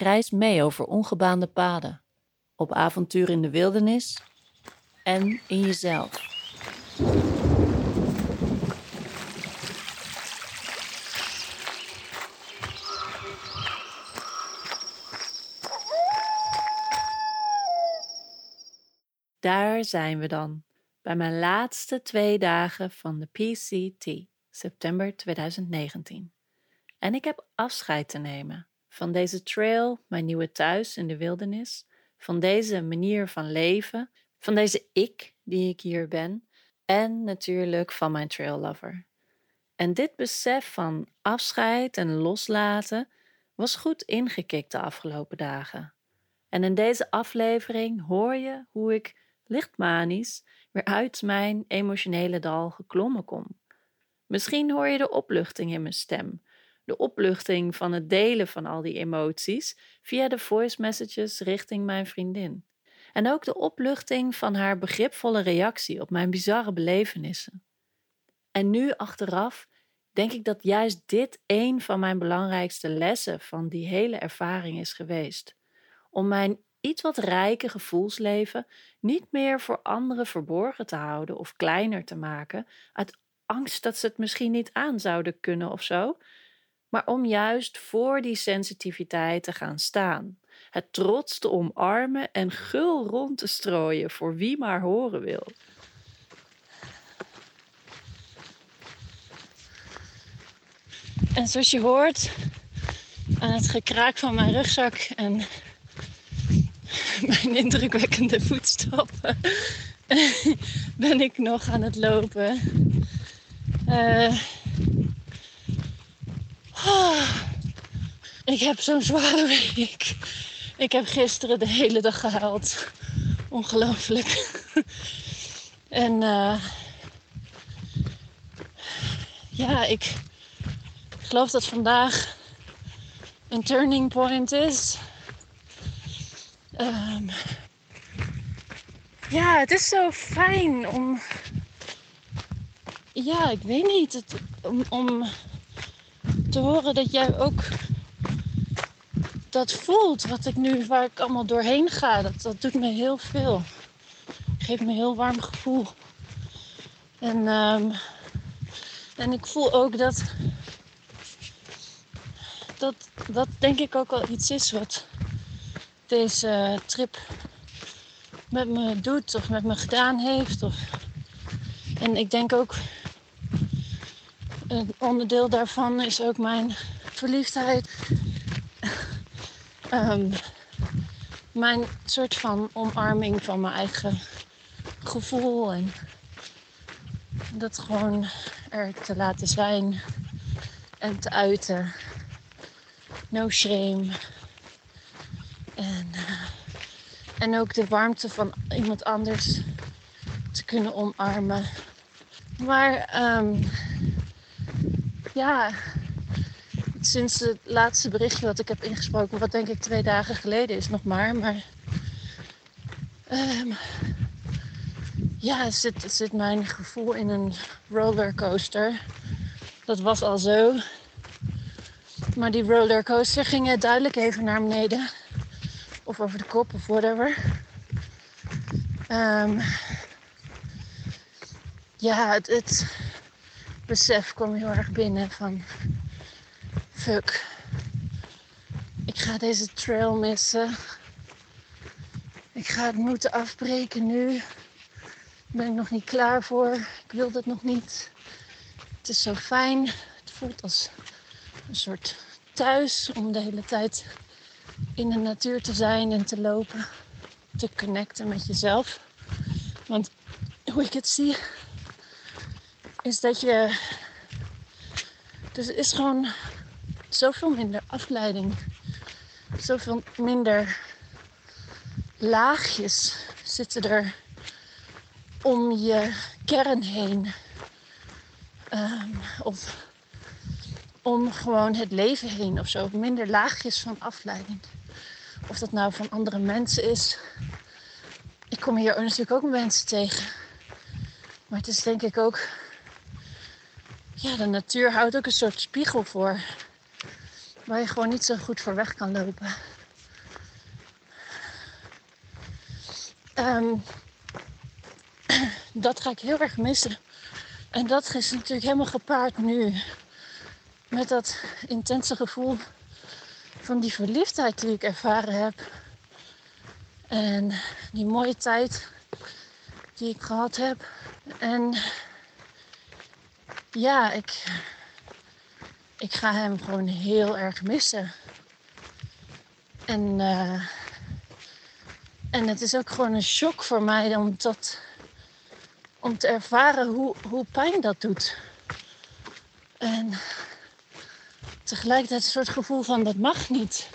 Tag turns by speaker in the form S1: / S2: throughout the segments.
S1: Reis mee over ongebaande paden, op avontuur in de wildernis en in jezelf. Daar zijn we dan, bij mijn laatste twee dagen van de PCT, september 2019. En ik heb afscheid te nemen van deze trail, mijn nieuwe thuis in de wildernis, van deze manier van leven, van deze ik die ik hier ben en natuurlijk van mijn trail lover. En dit besef van afscheid en loslaten was goed ingekikt de afgelopen dagen. En in deze aflevering hoor je hoe ik lichtmanisch weer uit mijn emotionele dal geklommen kom. Misschien hoor je de opluchting in mijn stem, de opluchting van het delen van al die emoties via de voice messages richting mijn vriendin. En ook de opluchting van haar begripvolle reactie op mijn bizarre belevenissen. En nu achteraf denk ik dat juist dit een van mijn belangrijkste lessen van die hele ervaring is geweest. Om mijn iets wat rijke gevoelsleven niet meer voor anderen verborgen te houden of kleiner te maken, uit angst dat ze het misschien niet aan zouden kunnen of zo, maar om juist voor die sensitiviteit te gaan staan. Het trots te omarmen en gul rond te strooien voor wie maar horen wil. En zoals je hoort aan het gekraak van mijn rugzak en mijn indrukwekkende voetstappen, ben ik nog aan het lopen. Uh, Oh, ik heb zo'n zware week. Ik heb gisteren de hele dag gehuild. Ongelooflijk. en uh, ja, ik geloof dat vandaag een turning point is. Um, ja, het is zo fijn om. Ja, ik weet niet. Om te horen dat jij ook dat voelt wat ik nu, waar ik allemaal doorheen ga. Dat, dat doet me heel veel. Geeft me een heel warm gevoel. En, um, en ik voel ook dat, dat dat denk ik ook al iets is wat deze trip met me doet of met me gedaan heeft. Of, en ik denk ook een onderdeel daarvan is ook mijn verliefdheid. Um, mijn soort van omarming van mijn eigen gevoel. En dat gewoon er te laten zijn en te uiten. No shame. En, uh, en ook de warmte van iemand anders te kunnen omarmen. Maar um, ja, sinds het laatste berichtje wat ik heb ingesproken, wat denk ik twee dagen geleden is nog maar. Maar um, ja, zit, zit mijn gevoel in een rollercoaster. Dat was al zo. Maar die rollercoaster ging duidelijk even naar beneden. Of over de kop of whatever. Um, ja, het, het besef kwam heel erg binnen van Ik ga deze trail missen. Ik ga het moeten afbreken nu. Ben ik nog niet klaar voor. Ik wil dat nog niet. Het is zo fijn. Het voelt als een soort thuis om de hele tijd in de natuur te zijn en te lopen. Te connecten met jezelf. Want hoe ik het zie, is dat je. Dus het is gewoon zoveel minder afleiding. zoveel minder laagjes zitten er om je kern heen. Ehm, of om gewoon het leven heen of zo. Minder laagjes van afleiding. Of dat nou van andere mensen is. Ik kom hier natuurlijk ook mensen tegen. Maar het is denk ik ook. Ja, de natuur houdt ook een soort spiegel voor. Waar je gewoon niet zo goed voor weg kan lopen. Um, dat ga ik heel erg missen. En dat is natuurlijk helemaal gepaard nu met dat intense gevoel van die verliefdheid die ik ervaren heb. En die mooie tijd die ik gehad heb. En ja, ik, ik ga hem gewoon heel erg missen. En, uh, en het is ook gewoon een shock voor mij om, tot, om te ervaren hoe, hoe pijn dat doet. En tegelijkertijd een soort gevoel van dat mag niet.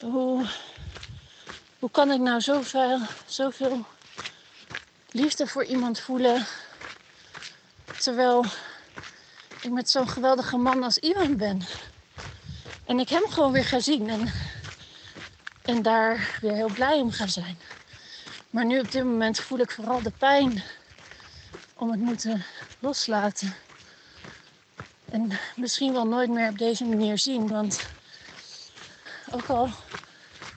S1: Hoe, hoe kan ik nou zoveel, zoveel liefde voor iemand voelen terwijl ik met zo'n geweldige man als Iwan ben? En ik hem gewoon weer ga zien en, en daar weer heel blij om ga zijn. Maar nu op dit moment voel ik vooral de pijn om het moeten loslaten. En misschien wel nooit meer op deze manier zien. Want ook al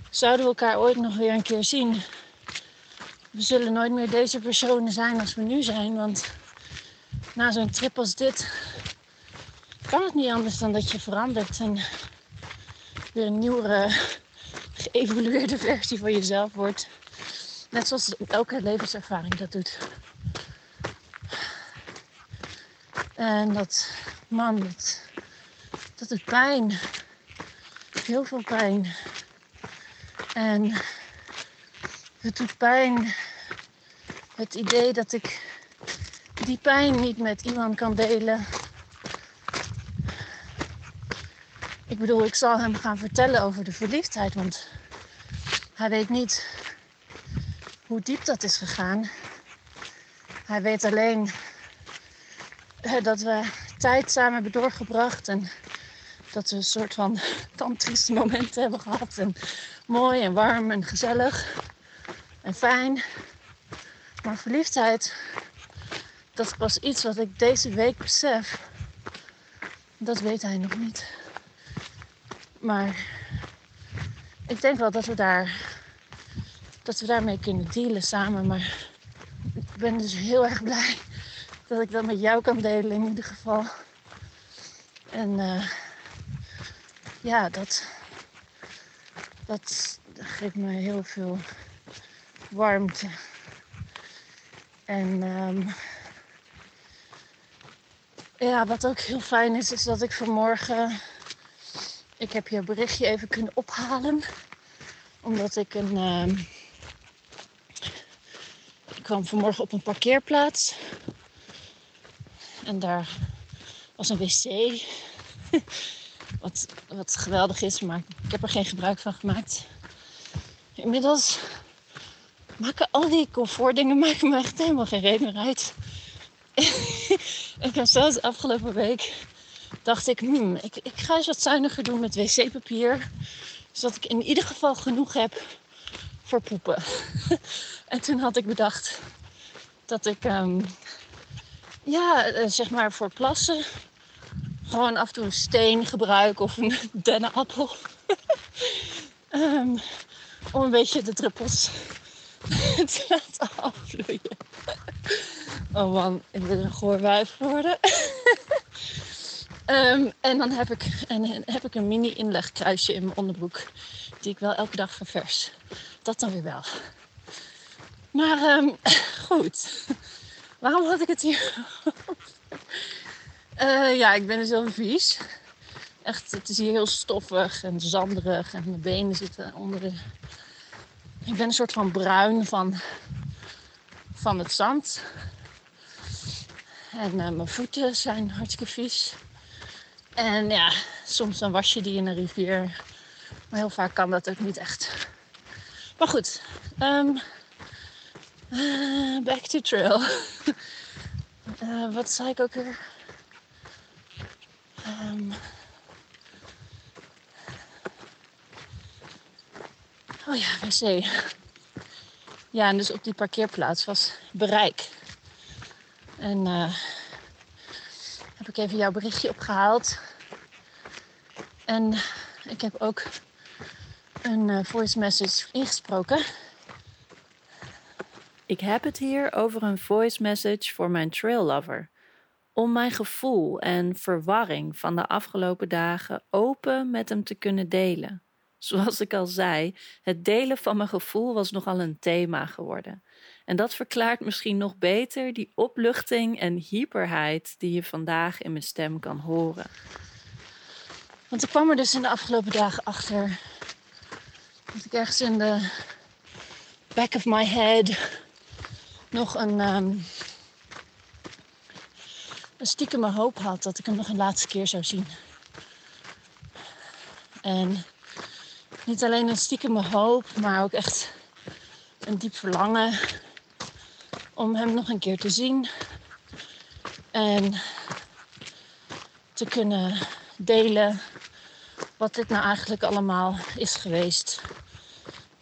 S1: zouden we elkaar ooit nog weer een keer zien. We zullen nooit meer deze personen zijn als we nu zijn. Want na zo'n trip als dit kan het niet anders dan dat je verandert. En weer een nieuwere, geëvolueerde versie van jezelf wordt. Net zoals elke levenservaring dat doet. En dat man, dat, doet pijn. Heel veel pijn. En het doet pijn. Het idee dat ik die pijn niet met iemand kan delen. Ik bedoel, ik zal hem gaan vertellen over de verliefdheid, want hij weet niet hoe diep dat is gegaan. Hij weet alleen dat we tijd samen hebben doorgebracht. En dat we een soort van tantrische momenten hebben gehad. En mooi en warm en gezellig en fijn. Maar verliefdheid, dat pas iets wat ik deze week besef. Dat weet hij nog niet. Maar ik denk wel dat we daar dat we daarmee kunnen dealen samen. Maar ik ben dus heel erg blij dat ik dat met jou kan delen in ieder geval. En uh, ja, dat, dat geeft me heel veel warmte. En um, ja, wat ook heel fijn is, is dat ik vanmorgen. Ik heb je berichtje even kunnen ophalen. Omdat ik een. Uh, ik kwam vanmorgen op een parkeerplaats. En daar was een wc. wat, wat geweldig is, maar ik heb er geen gebruik van gemaakt. Inmiddels maken al die comfortdingen maken me echt helemaal geen reden meer uit. ik heb zelfs afgelopen week dacht ik, hmm, ik, ik ga eens wat zuiniger doen met wc-papier. Zodat ik in ieder geval genoeg heb voor poepen. en toen had ik bedacht dat ik um, ja, eh, zeg maar voor plassen. Gewoon af en toe een steen gebruiken of een dennenappel. um, om een beetje de druppels te laten afvloeien. oh man, ik wil een goor wijf worden. Um, en dan heb ik, en, heb ik een mini inlegkruisje in mijn onderbroek. Die ik wel elke dag ververs. Dat dan weer wel. Maar um, goed. Waarom had ik het hier? uh, ja, ik ben dus heel vies. Echt, het is hier heel stoffig en zanderig. En mijn benen zitten onder de... Ik ben een soort van bruin van, van het zand. En uh, mijn voeten zijn hartstikke vies. En ja, soms dan was je die in een rivier. Maar heel vaak kan dat ook niet echt. Maar goed, um, uh, back to trail. uh, wat zei ik ook weer? Um, oh ja, wc. Ja, en dus op die parkeerplaats was bereik. En uh, heb even jouw berichtje opgehaald. En ik heb ook een uh, voice message ingesproken. Ik heb het hier over een voice message voor mijn trail lover. Om mijn gevoel en verwarring van de afgelopen dagen open met hem te kunnen delen. Zoals ik al zei, het delen van mijn gevoel was nogal een thema geworden. En dat verklaart misschien nog beter die opluchting en hyperheid die je vandaag in mijn stem kan horen. Want ik kwam er dus in de afgelopen dagen achter dat ik ergens in de back of my head nog een, um, een stiekeme hoop had dat ik hem nog een laatste keer zou zien. En niet alleen een stiekeme hoop, maar ook echt een diep verlangen om hem nog een keer te zien. En te kunnen delen wat dit nou eigenlijk allemaal is geweest.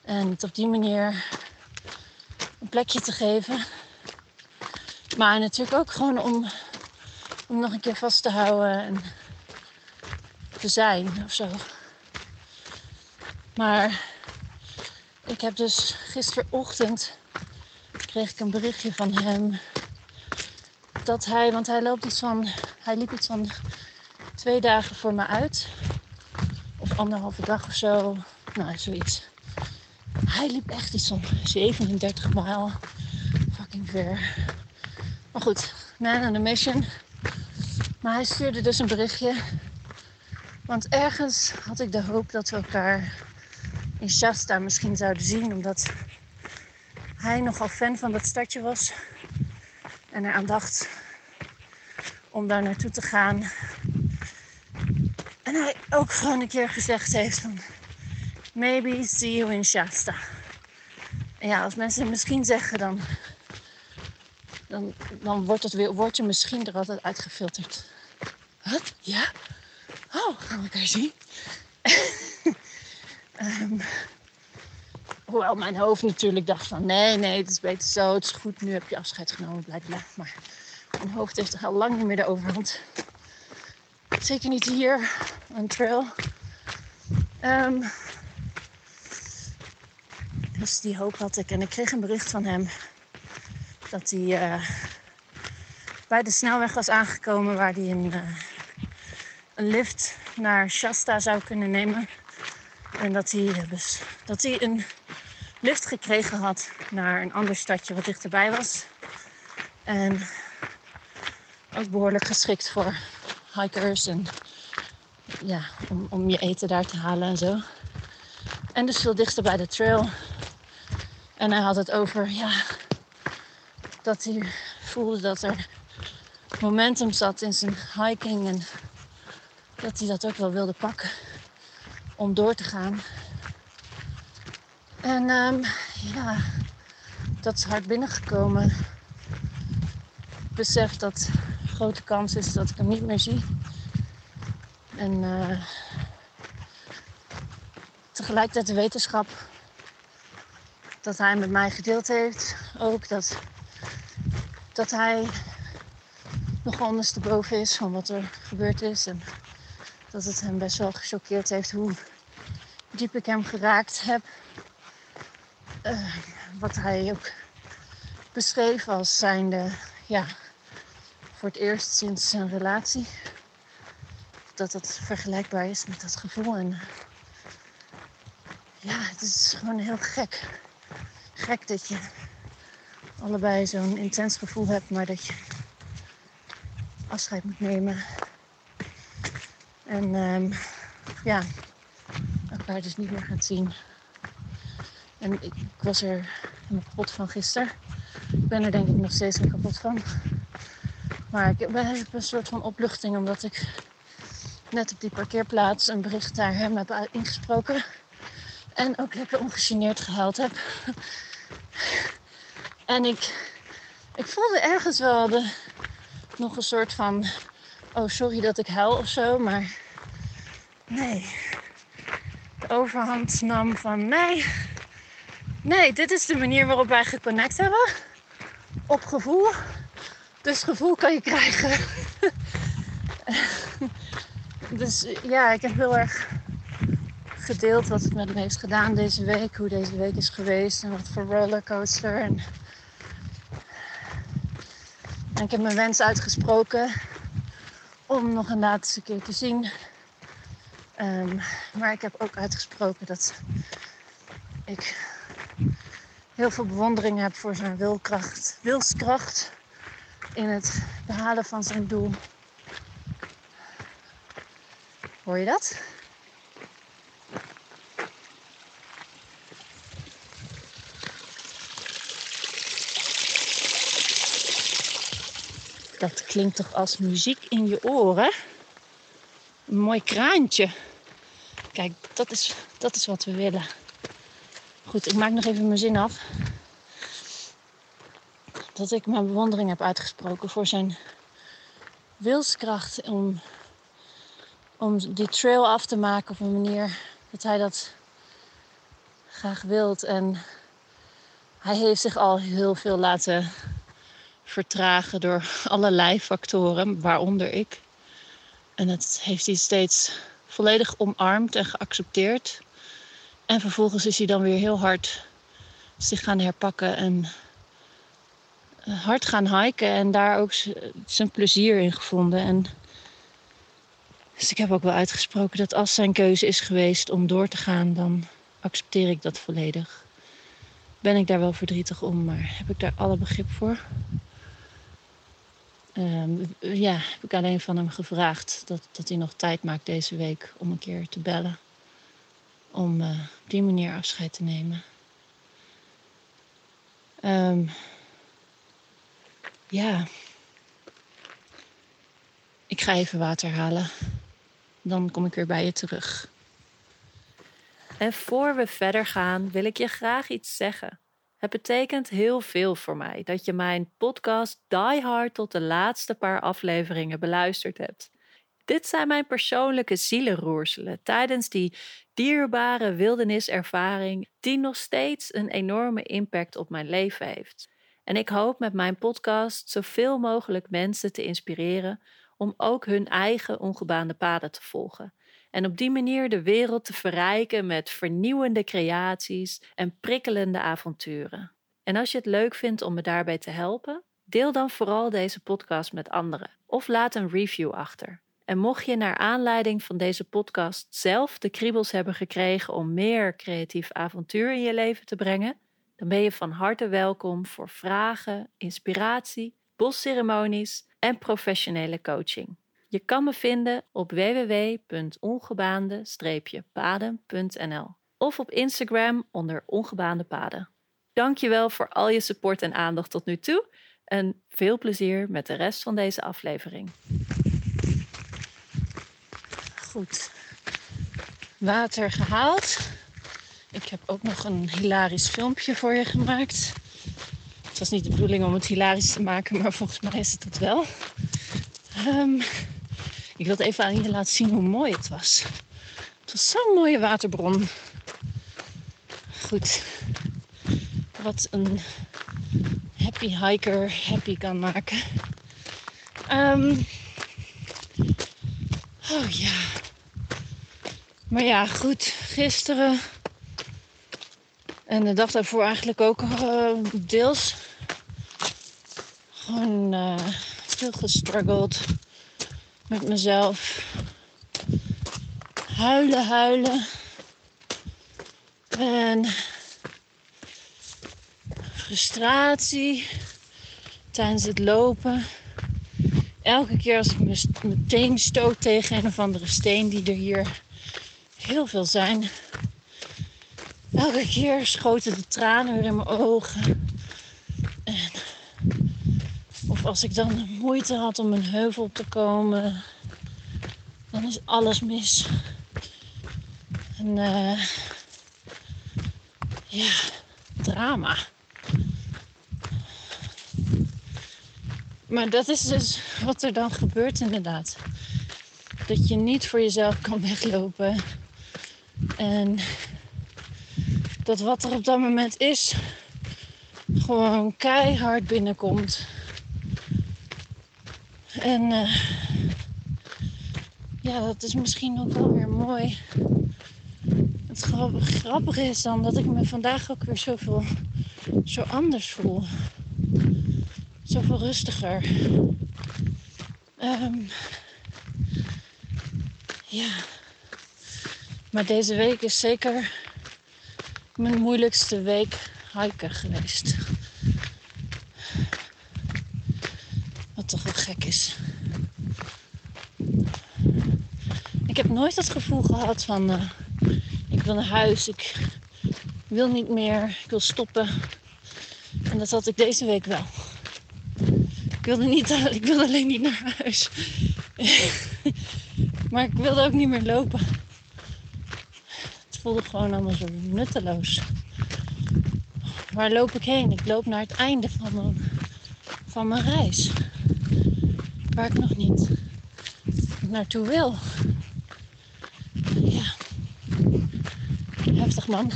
S1: En het op die manier een plekje te geven. Maar natuurlijk ook gewoon om, om nog een keer vast te houden en te zijn of zo. Maar ik heb dus gisterochtend kreeg ik een berichtje van hem dat hij, want hij loopt iets van, hij liep iets van twee dagen voor me uit, of anderhalve dag of zo, nou zoiets. Hij liep echt iets van 37 mijl, fucking ver. Maar goed, man on a mission. Maar hij stuurde dus een berichtje, want ergens had ik de hoop dat we elkaar in Shasta misschien zouden zien, omdat hij nogal fan van dat stadje was. En er aan dacht om daar naartoe te gaan. En hij ook gewoon een keer gezegd heeft van... Maybe see you in Shasta. Ja, als mensen misschien zeggen, dan, dan, dan wordt het weer, woordje misschien er altijd uitgefilterd. Wat? Ja? Oh, gaan we elkaar zien? um, Hoewel mijn hoofd natuurlijk dacht van nee, nee, het is beter zo, het is goed, nu heb je afscheid genomen, blijkbaar. Maar mijn hoofd heeft toch al lang niet meer de overhand. Zeker niet hier, een trail. Um, dus die hoop had ik. En ik kreeg een bericht van hem dat hij uh, bij de snelweg was aangekomen waar hij een, uh, een lift naar Shasta zou kunnen nemen. En dat hij, dus, dat hij een lift gekregen had naar een ander stadje wat dichterbij was. En ook behoorlijk geschikt voor hikers en ja, om, om je eten daar te halen en zo. En dus veel dichter bij de trail. En hij had het over, ja, dat hij voelde dat er momentum zat in zijn hiking en dat hij dat ook wel wilde pakken om door te gaan. En um, ja, dat is hard binnengekomen. Ik besef dat grote kans is dat ik hem niet meer zie. En uh, tegelijkertijd de wetenschap dat hij met mij gedeeld heeft. Ook dat, dat hij nog ondersteboven is van wat er gebeurd is. En dat het hem best wel gechoqueerd heeft hoe diep ik hem geraakt heb. Uh, wat hij ook beschreef als zijnde, ja, voor het eerst sinds zijn relatie. Dat het vergelijkbaar is met dat gevoel. En ja, het is gewoon heel gek. Gek dat je allebei zo'n intens gevoel hebt, maar dat je afscheid moet nemen. En um, ja, elkaar dus niet meer gaat zien. En ik, was er helemaal kapot van gisteren. Ik ben er denk ik nog steeds kapot van. Maar ik heb een soort van opluchting omdat ik net op die parkeerplaats een bericht naar hem heb ingesproken. En ook lekker ongegeneerd gehuild heb. En ik, ik voelde ergens wel de, nog een soort van... Oh, sorry dat ik huil of zo. Maar nee. De overhand nam van... Nee. Nee, dit is de manier waarop wij geconnect hebben. Op gevoel. Dus gevoel kan je krijgen. dus ja, ik heb heel erg gedeeld wat het met me heeft gedaan deze week. Hoe deze week is geweest en wat voor rollercoaster. En, en ik heb mijn wens uitgesproken om nog een laatste keer te zien. Um, maar ik heb ook uitgesproken dat ik heel veel bewondering heb voor zijn wilskracht in het behalen van zijn doel. Hoor je dat? Dat klinkt toch als muziek in je oren? Een mooi kraantje. Kijk, dat is, dat is wat we willen. Goed, ik maak nog even mijn zin af. Dat ik mijn bewondering heb uitgesproken voor zijn wilskracht om, om die trail af te maken op een manier dat hij dat graag wilt. En hij heeft zich al heel veel laten vertragen door allerlei factoren, waaronder ik. En dat heeft hij steeds volledig omarmd en geaccepteerd. En vervolgens is hij dan weer heel hard zich gaan herpakken en eh, hard gaan hiken en daar ook zijn plezier in gevonden. En dus ik heb ook wel uitgesproken dat als zijn keuze is geweest om door te gaan, dan accepteer ik dat volledig. Ben ik daar wel verdrietig om, maar heb ik daar alle begrip voor? Um, ja, heb ik alleen van hem gevraagd dat, dat hij nog tijd maakt deze week om een keer te bellen om uh, op die manier afscheid te nemen. Um, ja, ik ga even water halen. Dan kom ik weer bij je terug. En voor we verder gaan, wil ik je graag iets zeggen. Het betekent heel veel voor mij dat je mijn podcast Die Hard tot de laatste paar afleveringen beluisterd hebt. Dit zijn mijn persoonlijke zielenroerselen tijdens die dierbare wilderniservaring die nog steeds een enorme impact op mijn leven heeft. En ik hoop met mijn podcast zoveel mogelijk mensen te inspireren om ook hun eigen ongebaande paden te volgen. En op die manier de wereld te verrijken met vernieuwende creaties en prikkelende avonturen. En als je het leuk vindt om me daarbij te helpen, deel dan vooral deze podcast met anderen of laat een review achter. En mocht je naar aanleiding van deze podcast zelf de kriebels hebben gekregen om meer creatief avontuur in je leven te brengen, dan ben je van harte welkom voor vragen, inspiratie, bosceremonies en professionele coaching. Je kan me vinden op www.ongebaande-paden.nl of op Instagram onder Ongebaande Paden. Dankjewel voor al je support en aandacht tot nu toe en veel plezier met de rest van deze aflevering. Goed. Water gehaald. Ik heb ook nog een hilarisch filmpje voor je gemaakt. Het was niet de bedoeling om het hilarisch te maken, maar volgens mij is het dat wel. Um, ik wilde even aan je laten zien hoe mooi het was. Het was zo'n mooie waterbron. Goed. Wat een happy hiker happy kan maken. Um, oh ja. Maar ja, goed. Gisteren en de dag daarvoor eigenlijk ook uh, deels gewoon uh, veel gestruggeld met mezelf. Huilen, huilen. En frustratie tijdens het lopen. Elke keer als ik me meteen stoot tegen een of andere steen die er hier heel veel zijn. Elke keer schoten de tranen weer in mijn ogen. En als ik dan moeite had om een heuvel op te komen, dan is alles mis. En uh, ja, drama. Maar dat is dus wat er dan gebeurt inderdaad. Dat je niet voor jezelf kan weglopen. En dat wat er op dat moment is, gewoon keihard binnenkomt. En uh, ja, dat is misschien ook wel weer mooi. Het grappige is dan dat ik me vandaag ook weer zoveel zo anders voel. Zoveel rustiger. Um, ja. Maar deze week is zeker mijn moeilijkste week hiken geweest. Wat toch wel gek is. Ik heb nooit het gevoel gehad van uh, ik wil naar huis, ik wil niet meer, ik wil stoppen. En dat had ik deze week wel. Ik wilde, niet, ik wilde alleen niet naar huis. maar ik wilde ook niet meer lopen. Het voelde gewoon allemaal zo nutteloos. Waar loop ik heen? Ik loop naar het einde van mijn, van mijn reis. Waar ik nog niet naartoe wil. Ja. Heftig man.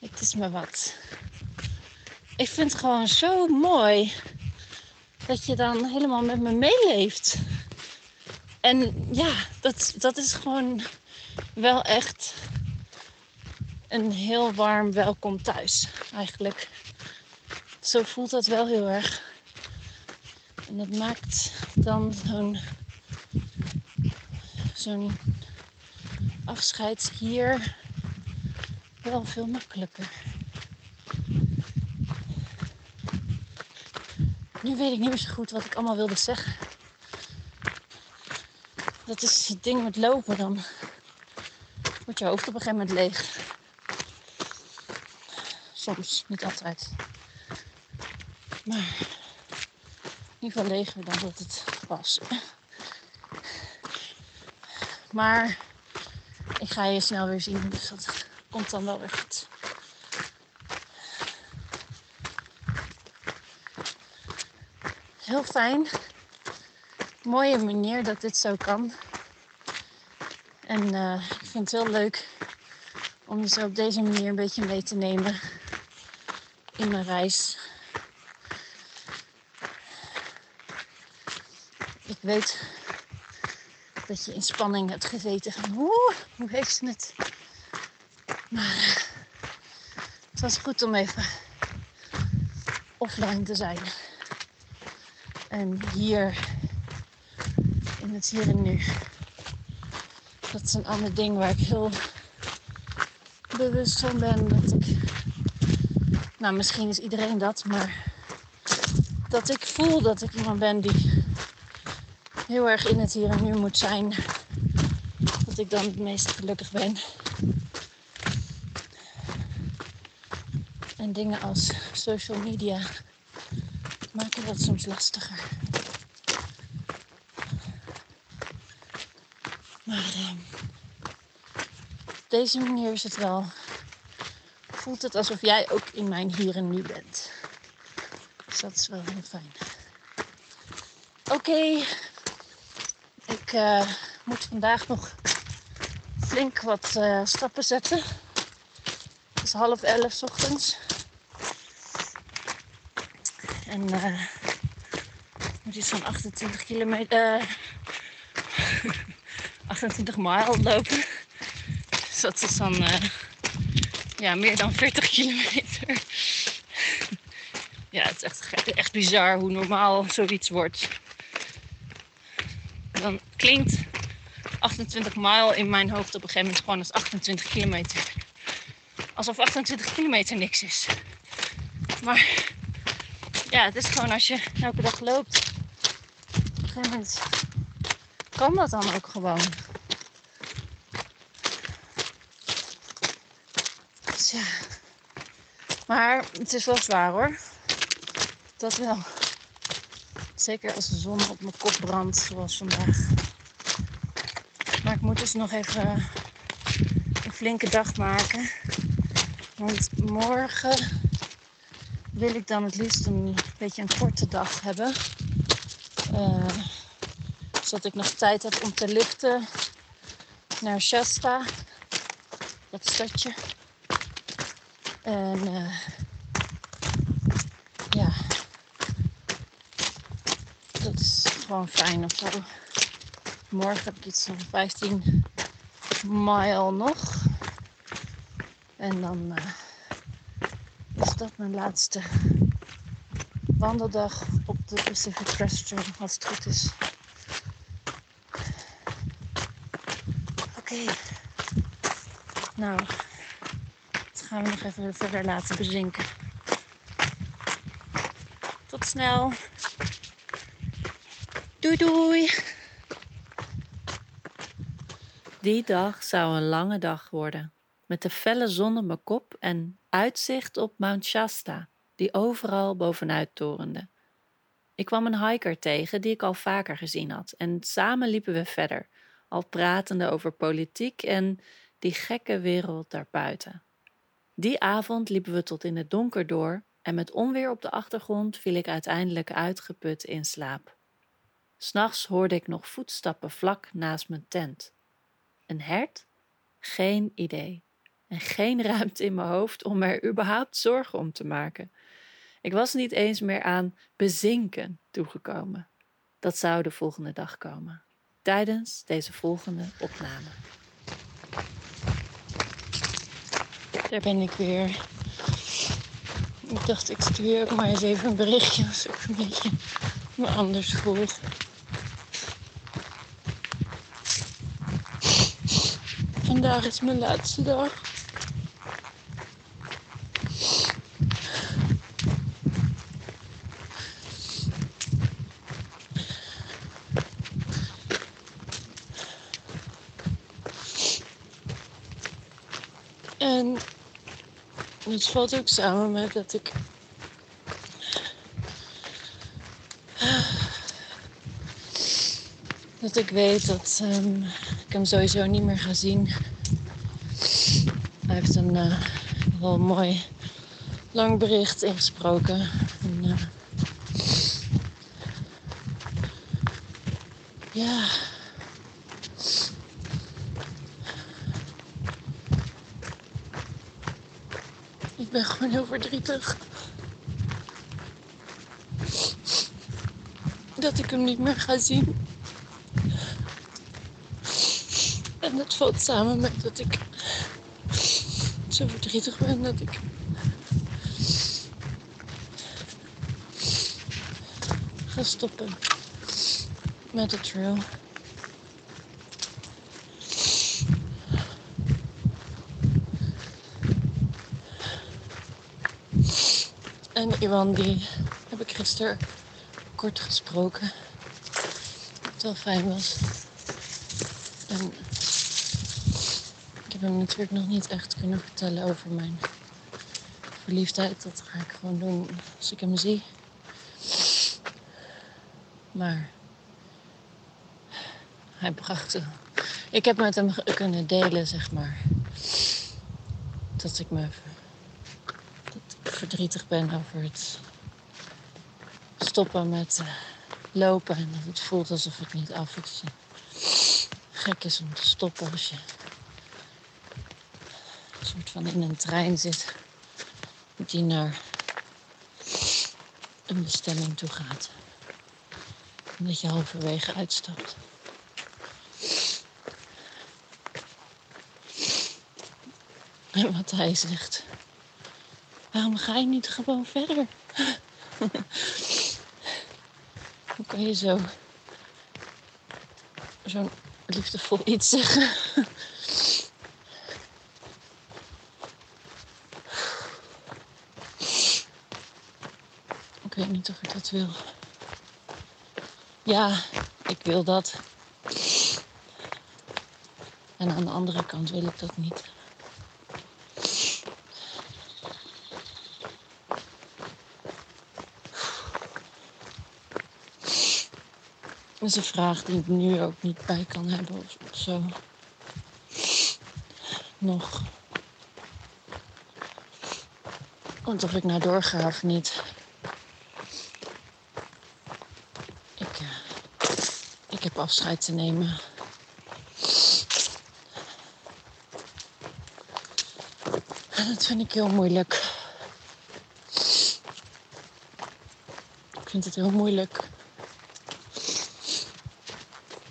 S1: Het is me wat. Ik vind het gewoon zo mooi dat je dan helemaal met me meeleeft. En ja, dat, dat is gewoon wel echt een heel warm welkom thuis eigenlijk. Zo voelt dat wel heel erg. En dat maakt dan zo'n zo'n afscheid hier wel veel makkelijker. Nu weet ik niet meer zo goed wat ik allemaal wilde zeggen. Dat is het ding met lopen. Dan wordt je hoofd op een gegeven moment leeg. Soms, niet altijd. Maar in ieder geval leger dan dat het was. Maar ik ga je snel weer zien, dus dat komt dan wel weer goed. Heel fijn. Mooie manier dat dit zo kan. En uh, ik vind het heel leuk om je op deze manier een beetje mee te nemen in mijn reis. Ik weet dat je in spanning hebt gezeten van hoe, hoe heeft ze het? Maar het was goed om even offline te zijn. En hier, in het hier en nu. Dat is een ander ding waar ik heel bewust van ben. Dat ik, nou misschien is iedereen dat, maar dat ik voel dat ik iemand ben die heel erg in het hier en nu moet zijn. Dat ik dan het meest gelukkig ben. En dingen als social media maken dat soms lastiger. Maar uh, op deze manier is het wel. Voelt het alsof jij ook in mijn hier en nu bent. Dus dat is wel heel fijn. Oké, uh, moet vandaag nog flink wat uh, stappen zetten. Het is half elf ochtends. En uh, moet iets van 28 kilometer. 28 mijl lopen. Dus dat is dan ja, meer dan 40 kilometer. ja, het is echt, echt bizar hoe normaal zoiets wordt dan klinkt 28 mijl in mijn hoofd op een gegeven moment gewoon als 28 kilometer. Alsof 28 kilometer niks is. Maar ja, het is gewoon als je elke dag loopt. Op een gegeven moment kan dat dan ook gewoon. Ja. Maar het is wel zwaar hoor. Dat wel. Zeker als de zon op mijn kop brandt, zoals vandaag. Maar ik moet dus nog even. Ik flinke dag maken. Want morgen wil ik dan het liefst een beetje een korte dag hebben. Uh, zodat ik nog tijd heb om te liften naar Shasta, dat stadje. En uh, ja, dat is fijn of zo. Morgen heb ik iets van 15 mile nog. En dan uh, is dat mijn laatste wandeldag op de Pacific Crest Trail, als het goed is. Oké. Nou, dat gaan we nog even verder laten bezinken. Tot snel. Doei doei. Die dag zou een lange dag worden, met de felle zon op mijn kop en uitzicht op Mount Shasta, die overal bovenuit torende. Ik kwam een hiker tegen die ik al vaker gezien had en samen liepen we verder, al pratende over politiek en die gekke wereld daarbuiten. Die avond liepen we tot in het donker door en met onweer op de achtergrond viel ik uiteindelijk uitgeput in slaap. S'nachts hoorde ik nog voetstappen vlak naast mijn tent. Een hert? Geen idee. En geen ruimte in mijn hoofd om er überhaupt zorgen om te maken. Ik was niet eens meer aan bezinken toegekomen. Dat zou de volgende dag komen, tijdens deze volgende opname. Daar ben ik weer. Ik dacht, ik stuur ook maar eens even een berichtje als ik een beetje me anders voel. Vandaag is mijn laatste dag. En het valt ook samen met dat ik. Ik weet dat um, ik hem sowieso niet meer ga zien. Hij heeft een uh, wel mooi lang bericht ingesproken. En, uh, ja. Ik ben gewoon heel verdrietig. Dat ik hem niet meer ga zien. En dat valt samen met dat ik zo verdrietig ben dat ik. ga stoppen met de trail. En Iwan die heb ik gisteren kort gesproken. Wat wel fijn was. En heb hem natuurlijk nog niet echt kunnen vertellen over mijn verliefdheid. Dat ga ik gewoon doen als ik hem zie. Maar hij bracht. Ik heb met hem kunnen delen, zeg maar. Dat ik me verdrietig ben over het stoppen met lopen. En dat het voelt alsof het niet af is. Gek is om te stoppen als je van in een trein zit die naar een bestemming toe gaat. Dat je halverwege uitstapt. En wat hij zegt. Waarom ga je niet gewoon verder? Hoe kan je zo zo'n liefdevol iets zeggen? Weet niet of ik dat wil. Ja, ik wil dat. En aan de andere kant wil ik dat niet. Dat is een vraag die ik nu ook niet bij kan hebben of zo. nog. Want of ik nou doorga of niet. Ik, uh, afscheid te nemen. En dat vind ik heel moeilijk. Ik vind het heel moeilijk.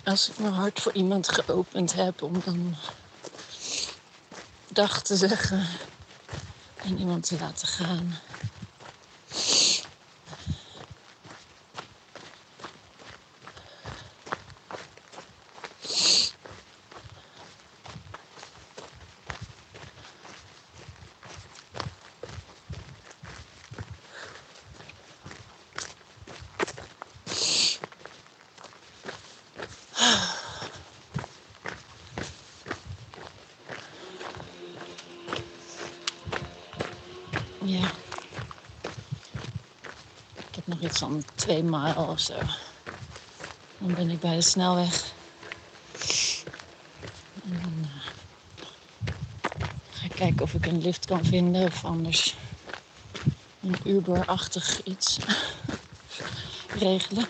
S1: Als ik mijn hart voor iemand geopend heb om dan dag te zeggen en iemand te laten gaan. Nog iets van twee mijl of zo. Dan ben ik bij de snelweg. En dan uh, ga ik kijken of ik een lift kan vinden of anders een Uber-achtig iets regelen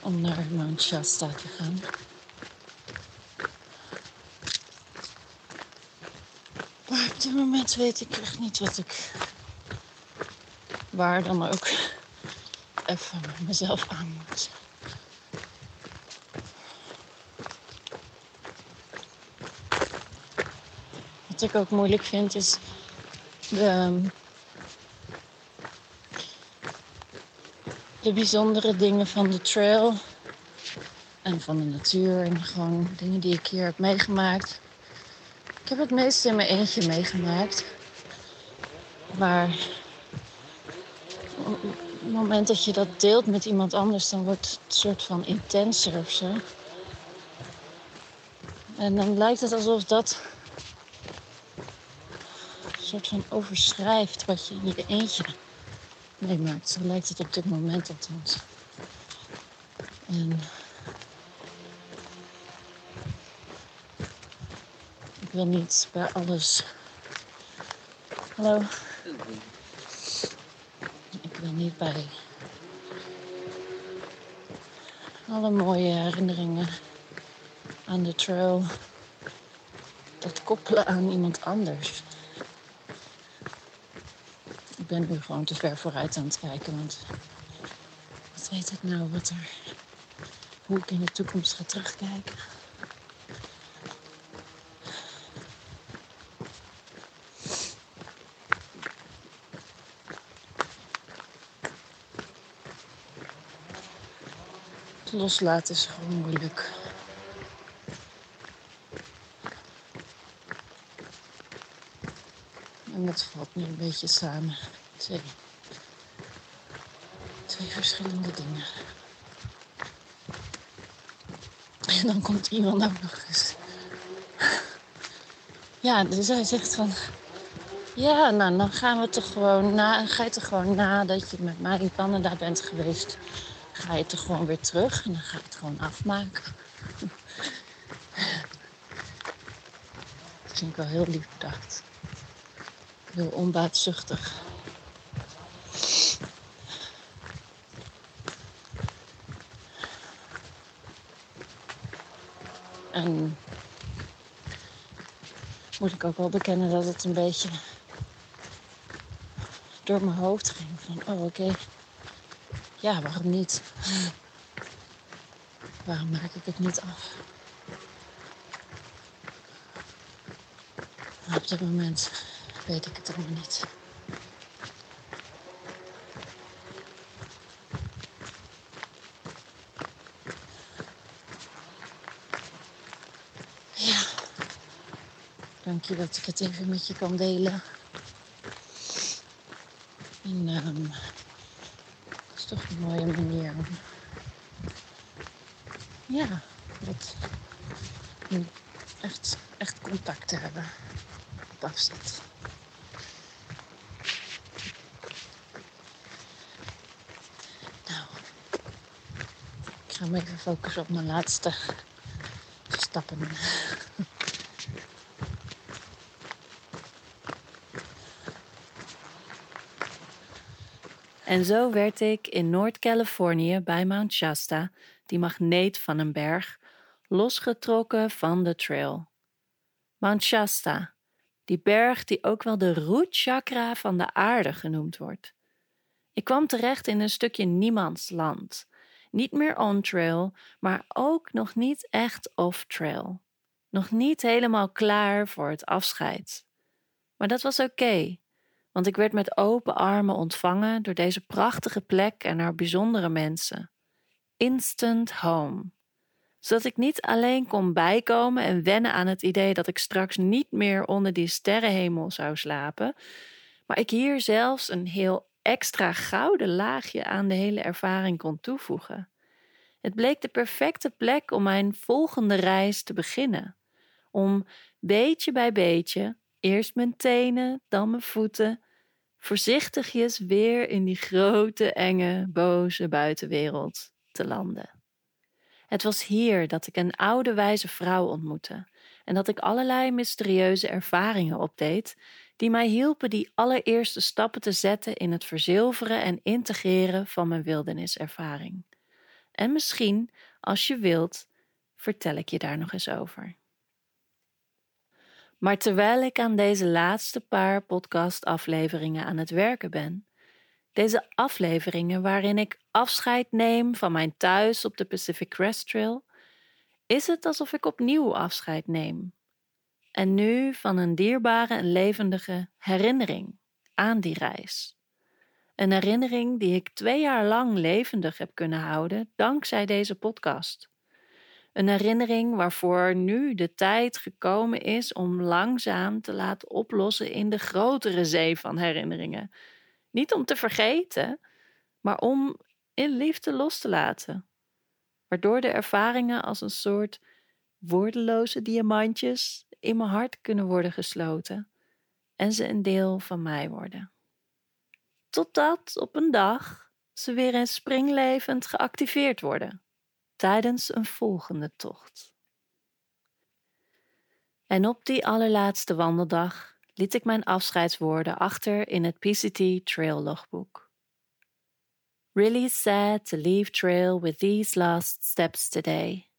S1: om naar Mount Shasta te gaan. Maar op dit moment weet ik echt niet wat ik waar dan ook even mezelf aan moet. Wat ik ook moeilijk vind is de, de bijzondere dingen van de trail en van de natuur en gewoon dingen die ik hier heb meegemaakt. Ik heb het meeste in mijn eentje meegemaakt. Maar het moment dat je dat deelt met iemand anders, dan wordt het een soort van intenser of zo. En dan lijkt het alsof dat een soort van overschrijft wat je in je eentje meemaakt. Zo lijkt het op dit moment althans. En ik wil niet bij alles. Hallo. Wil niet bij alle mooie herinneringen aan de trail dat koppelen aan iemand anders. Ik ben nu gewoon te ver vooruit aan het kijken, want wat weet ik nou wat er, hoe ik in de toekomst ga terugkijken. Loslaten is gewoon moeilijk. En dat valt nu een beetje samen. Twee, twee verschillende dingen. En dan komt iemand ook nog eens. Ja, dus hij zegt van. Ja, nou, dan gaan we toch gewoon na. Ga je toch gewoon na dat je met mij in Canada bent geweest ga je het er gewoon weer terug en dan ga je het gewoon afmaken. Dat vind ik wel heel lief bedacht. Heel onbaatzuchtig. En moet ik ook wel bekennen dat het een beetje door mijn hoofd ging. Van, oh oké, ja, waarom niet? Waarom maak ik het niet af? Op dit moment weet ik het allemaal niet. Ja, dank je dat ik het even met je kan delen. En um, een mooie manier ja, wat, echt, echt contact te hebben op afstand. Nou, ik ga me even focussen op mijn laatste stappen.
S2: En zo werd ik in Noord-Californië bij Mount Shasta, die magneet van een berg, losgetrokken van de trail. Mount Shasta, die berg die ook wel de root chakra van de aarde genoemd wordt. Ik kwam terecht in een stukje niemandsland. Niet meer on-trail, maar ook nog niet echt off-trail. Nog niet helemaal klaar voor het afscheid. Maar dat was oké, want ik werd met open armen ontvangen door deze prachtige plek en haar bijzondere mensen. Instant home. Zodat ik niet alleen kon bijkomen en wennen aan het idee dat ik straks niet meer onder die sterrenhemel zou slapen, maar ik hier zelfs een heel extra gouden laagje aan de hele ervaring kon toevoegen. Het bleek de perfecte plek om mijn volgende reis te beginnen. Om beetje bij beetje, eerst mijn tenen, dan mijn voeten, voorzichtigjes weer in die grote, enge, boze buitenwereld te landen. Het was hier dat ik een oude wijze vrouw ontmoette en dat ik allerlei mysterieuze ervaringen opdeed die mij hielpen die allereerste stappen te zetten in het verzilveren en integreren van mijn wilderniservaring. En misschien, als je wilt, vertel ik je daar nog eens over. Maar terwijl ik aan deze laatste paar podcastafleveringen aan het werken ben, deze afleveringen waarin ik afscheid neem van mijn thuis op de Pacific Crest Trail, is het alsof ik opnieuw afscheid neem en nu van een dierbare en levendige herinnering aan die reis. Een herinnering die ik twee jaar lang levendig heb kunnen houden dankzij deze podcast. Een herinnering waarvoor nu de tijd gekomen is om langzaam te laten oplossen in de grotere zee van herinneringen. Niet om te vergeten, maar om in liefde los te laten. Waardoor de ervaringen als een soort woordeloze diamantjes in mijn hart kunnen worden gesloten en ze een deel van mij worden. Totdat op een dag ze weer in springlevend geactiveerd worden tijdens een volgende tocht. En op die allerlaatste wandeldag liet ik mijn afscheidswoorden achter in het PCT Trail Logboek. Really sad to leave trail with these last steps today,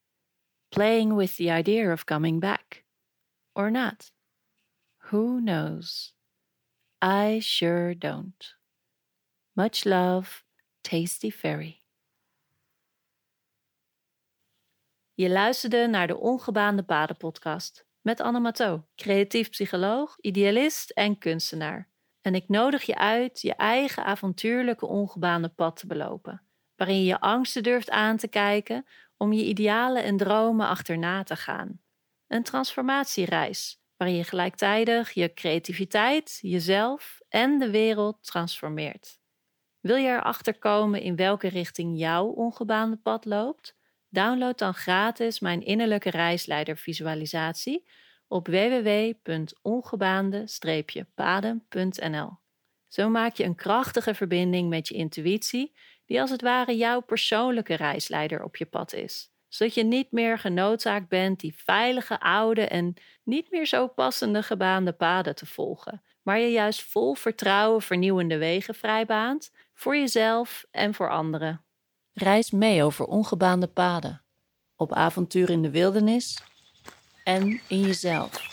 S2: playing with the idea of coming back or not. Who knows? I sure don't. Much love, Tasty Fairy. Je luisterde naar de Ongebaande Paden podcast met Anne Mato, creatief psycholoog, idealist en kunstenaar. En ik nodig je uit je eigen avontuurlijke ongebaande pad te belopen, waarin je je angsten durft aan te kijken om je idealen en dromen achterna te gaan een transformatiereis waarin je gelijktijdig je creativiteit, jezelf en de wereld transformeert. Wil je erachter komen in welke richting jouw ongebaande pad loopt? Download dan gratis mijn innerlijke reisleider visualisatie op www.ongebaande-paden.nl. Zo maak je een krachtige verbinding met je intuïtie, die als het ware jouw persoonlijke reisleider op je pad is zodat je niet meer genoodzaakt bent die veilige, oude en niet meer zo passende gebaande paden te volgen, maar je juist vol vertrouwen vernieuwende wegen vrijbaant voor jezelf en voor anderen. Reis mee over ongebaande paden, op avontuur in de wildernis en in jezelf.